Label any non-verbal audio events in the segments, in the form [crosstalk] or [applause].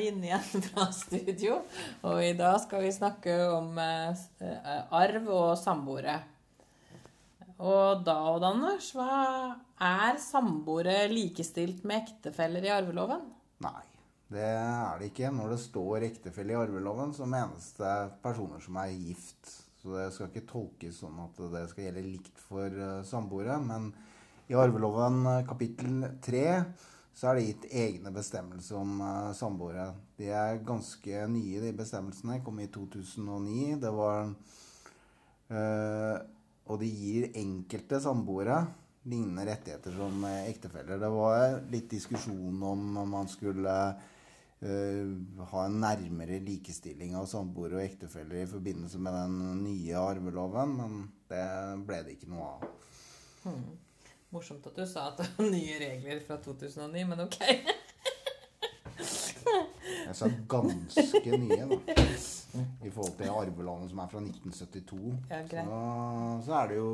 vi inne igjen fra [laughs] studio. Og i dag skal vi snakke om eh, eh, arv og samboere. Og da, Odd Anders, hva er samboere likestilt med ektefeller i arveloven? Nei, det er det ikke. Når det står ektefelle i arveloven, så menes det personer som er gift. Så det skal ikke tolkes sånn at det skal gjelde likt for uh, samboere. Men i arveloven uh, kapittel 3 så er det gitt egne bestemmelser om uh, samboere. De er ganske nye, de bestemmelsene. Kom i 2009. Det var Og de gir enkelte samboere lignende rettigheter som ektefeller. Det var litt diskusjon om man skulle uh, ha en nærmere likestilling av samboere og ektefeller i forbindelse med den nye arveloven, men det ble det ikke noe av. Hmm. Morsomt at du sa at det var nye regler fra 2009, men ok. Jeg sa ganske nye, da. I forhold til arveloven som er fra 1972. Ja, så, så, er det jo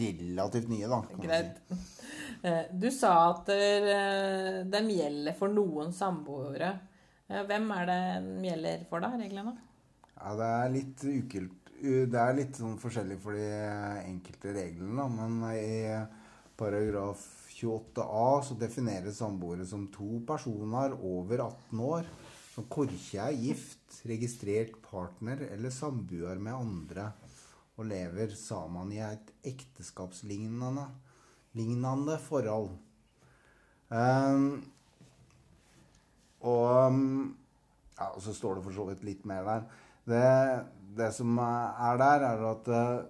relativt nye, da. greit. Si. Eh, du sa at eh, de gjelder for noen samboere. Eh, hvem er det de gjelder for, da, reglene? Ja, Det er litt ukult. Det er litt sånn forskjellig for de enkelte reglene, da. Men i paragraf 28a så defineres samboere som to personer over 18 år som korkje er gift, registrert partner eller samboer med andre og lever sammen i et ekteskapslignende lignende forhold. Um, og ja, så står det for så vidt litt mer der. Det, det som er der, er at uh,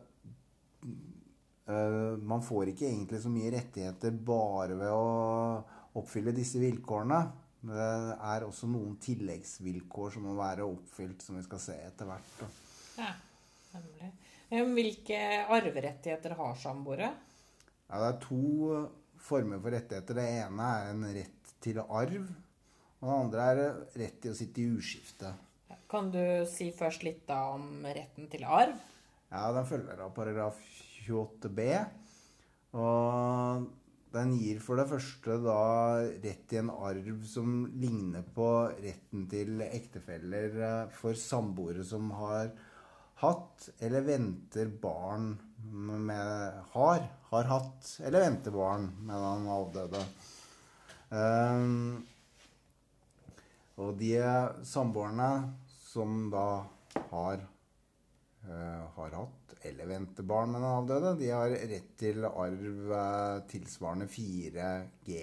man får ikke egentlig så mye rettigheter bare ved å oppfylle disse vilkårene. Det er også noen tilleggsvilkår som må være oppfylt, som vi skal se etter hvert. Ja, nemlig. Hvilke arverettigheter har samboere? Ja, det er to former for rettigheter. Det ene er en rett til arv. Og det andre er rett til å sitte i uskifte. Kan du si først litt da om retten til arv? Ja, Den følger av paragraf 28b. Og den gir for det første da rett til en arv som ligner på retten til ektefeller eh, for samboere som har hatt eller venter barn med Har, har hatt eller venter barn med den avdøde. Um, og de samboerne som da har, uh, har hatt eller ventebarn med den avdøde, de har rett til arv uh, tilsvarende 4G.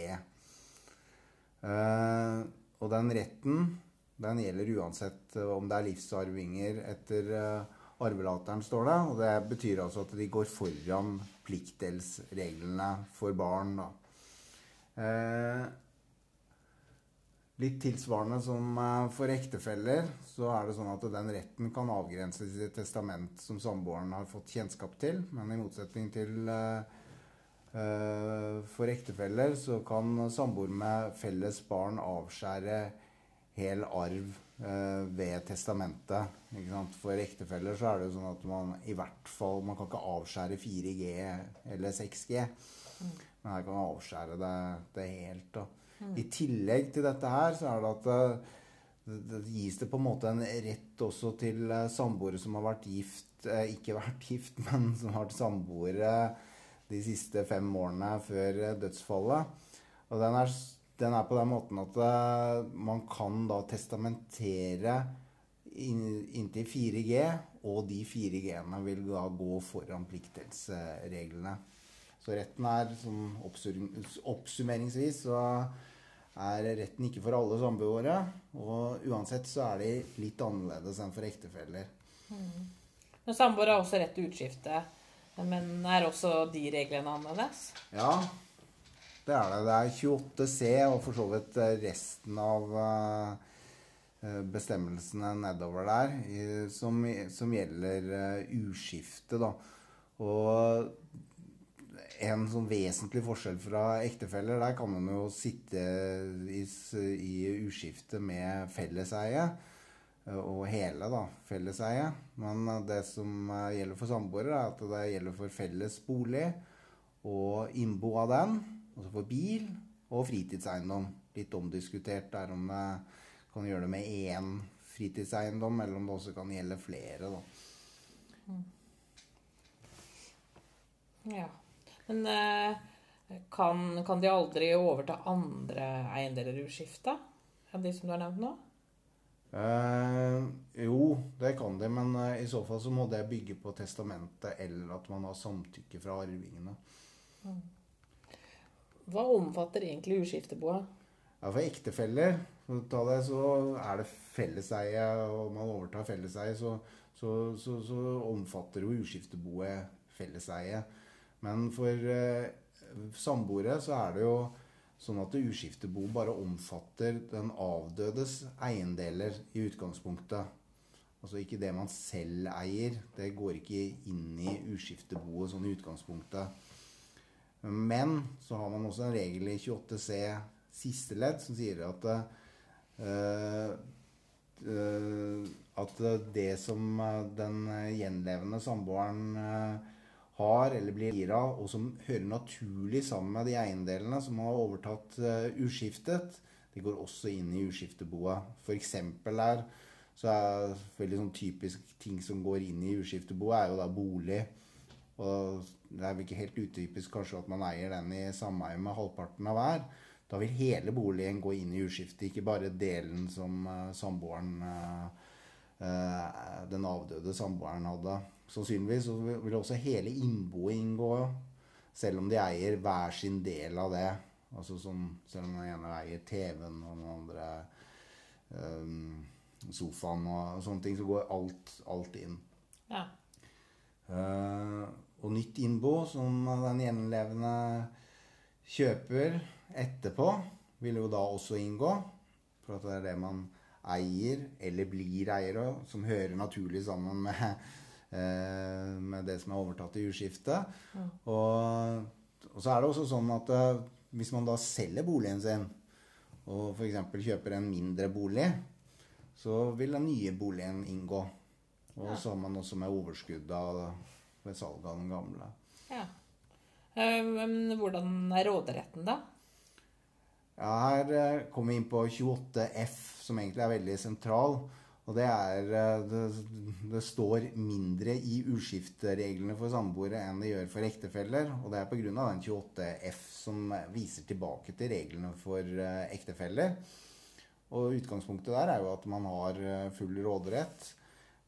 Uh, og den retten den gjelder uansett om det er livsarvinger etter arvelateren, står det. Og det betyr altså at de går foran pliktdelsreglene for barn. da. Litt tilsvarende som eh, for ektefeller, så er det sånn at den retten kan avgrenses i et testament som samboeren har fått kjennskap til. Men i motsetning til uh, for ektefeller så kan samboer med felles barn avskjære hel arv ved testamentet. For ektefeller så er det jo sånn at man i hvert fall Man kan ikke avskjære 4G eller 6G. Mm. Men her kan man avskjære det, det helt. da. I tillegg til dette her, så er det at det, det gis det på en måte en rett også til eh, samboere som har vært gift eh, Ikke vært gift, [laughs] men som har vært samboere de siste fem årene før eh, dødsfallet. Og den er, den er på den måten at man kan da testamentere inntil 4G, og de 4G-ene vil da gå foran pliktdelsreglene. Så retten er sånn oppsummeringsvis så er retten ikke for alle samboere. Og uansett så er de litt annerledes enn for ektefeller. Mm. Men samboere har også rett til utskifte. Men er også de reglene annerledes? Ja, det er det. Det er 28C og for så vidt resten av uh, bestemmelsene nedover der som, som gjelder uh, uskifte, da. Og en sånn vesentlig forskjell fra ektefeller. Der kan man jo sitte i, i uskifte med felleseie. Eh, og hele da, felleseie. Men eh, det som eh, gjelder for samboere, er at det gjelder for felles bolig og innbo av den. Altså for bil og fritidseiendom. Litt omdiskutert der om det kan gjøre det med én fritidseiendom, eller om det også kan gjelde flere. da. Ja. Men eh, kan, kan de aldri overta andre eiendeler i uskifta? Av de som du har nevnt nå? Eh, jo, det kan de, men eh, i så fall så må det bygge på testamentet eller at man har samtykke fra arvingene. Hva omfatter egentlig uskifteboet? Ja, For ektefeller det, så er det felleseie, og man overtar felleseie, så, så, så, så omfatter jo uskifteboet felleseie. Men for eh, samboere så er det jo sånn at uskiftebo bare omfatter den avdødes eiendeler i utgangspunktet. Altså ikke det man selv eier. Det går ikke inn i uskifteboet sånn i utgangspunktet. Men så har man også en regel i 28c siste ledd som sier at eh, at det som den gjenlevende samboeren eh, har eller blir gira, og som hører naturlig sammen med de eiendelene som har overtatt eh, uskiftet, det går også inn i uskifteboet. For eksempel her er veldig sånn typisk ting som går inn i uskifteboet, er jo da bolig. Og det er vel ikke helt utypisk kanskje at man eier den i sameie med halvparten av hver. Da vil hele boligen gå inn i uskiftet, ikke bare delen som uh, samboeren uh, Den avdøde samboeren hadde. Sannsynligvis så vil også hele innboet inngå, selv om de eier hver sin del av det. Altså som, selv om den ene eier TV-en og den andre um, sofaen og sånne ting, så går alt, alt inn. Ja. Uh, og nytt innbo som den gjenlevende kjøper etterpå, vil jo da også inngå. For at det er det man eier, eller blir eier av, som hører naturlig sammen med, eh, med det som er overtatt i uskiftet. Og, og så er det også sånn at eh, hvis man da selger boligen sin, og f.eks. kjøper en mindre bolig, så vil den nye boligen inngå. Og så har man også med overskudd av ved salget av den gamle. ja. Eh, Men hvordan er råderetten, da? Ja, her eh, kommer vi inn på 28F, som egentlig er veldig sentral. Og det er eh, Det, det står mindre i uskiftereglene for samboere enn det gjør for ektefeller. Og det er pga. den 28F som viser tilbake til reglene for eh, ektefeller. Og utgangspunktet der er jo at man har full råderett,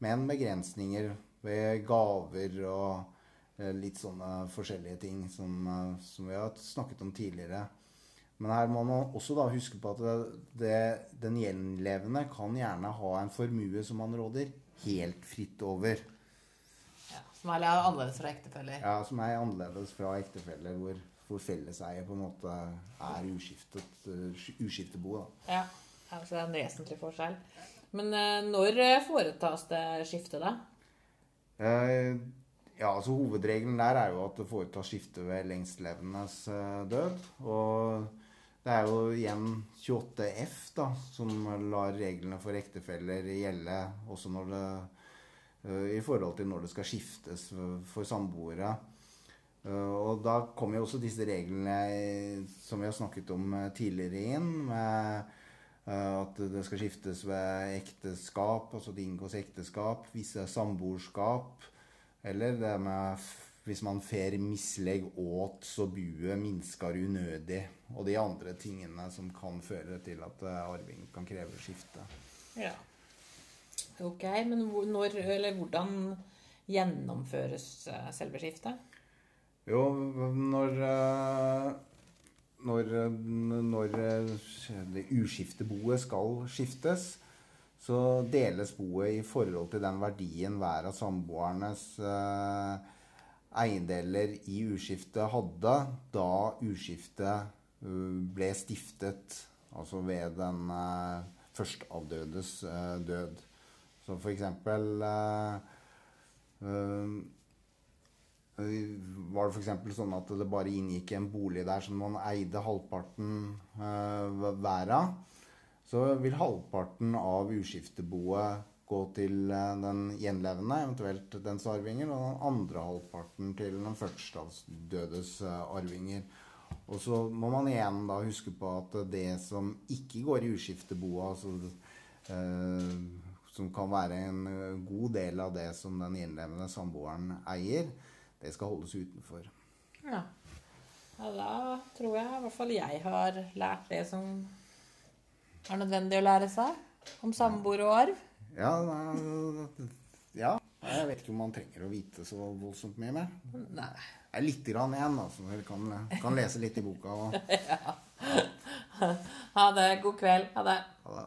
men begrensninger ved gaver og litt sånne forskjellige ting som, som vi har snakket om tidligere. Men her må man også da huske på at det, det, den gjenlevende kan gjerne ha en formue som man råder helt fritt over. Ja, som er annerledes fra ektefeller. Ja, Som er annerledes fra ektefeller, hvor, hvor felleseie på en måte er uskiftet, uh, uskiftebo. da. Ja. altså det er en vesentlig forskjell. Men eh, når eh, foretas det skifte, da? Eh, ja, altså Hovedregelen der er jo at det foretas skifte ved lengstlevendes eh, død. Og det er jo igjen 28F da, som lar reglene for ektefeller gjelde også når det, eh, i forhold til når det skal skiftes for samboere. Eh, og da kommer jo også disse reglene som vi har snakket om eh, tidligere inn, med eh, at det skal skiftes ved ekteskap, altså det inngås ekteskap, visse samboerskap, eller det med hvis man fer mislegg åt så buet minskar unødig, og de andre tingene som kan føre til at eh, arving kan kreve skifte. Ja. Ok, men når, eller hvordan gjennomføres eh, selve skiftet? Jo, når eh, når, når det uskifteboet skal skiftes, så deles boet i forhold til den verdien hver av samboernes eh, eiendeler i uskiftet hadde da uskiftet eh, ble stiftet, altså ved den eh, førstavdødes eh, død. Så for eksempel var det f.eks. sånn at det bare inngikk en bolig der som man eide halvparten hver av, så vil halvparten av uskifteboet gå til eh, den gjenlevende, eventuelt dens arvinger, og den andre halvparten til den førsteavdødes uh, arvinger. Og så må man igjen da huske på at det som ikke går i uskifteboa, altså eh, som kan være en eh, god del av det som den gjenlevende samboeren eier, det skal holdes utenfor. Ja. ja. Da tror jeg i hvert fall jeg har lært det som er nødvendig å lære seg om samboer og arv. Ja, ja, jeg vet ikke om man trenger å vite så voldsomt mye mer. Nei. Det er lite grann igjen, da, så dere kan, kan lese litt i boka. Og, [laughs] Ha det. God kveld. Ha det. ha det.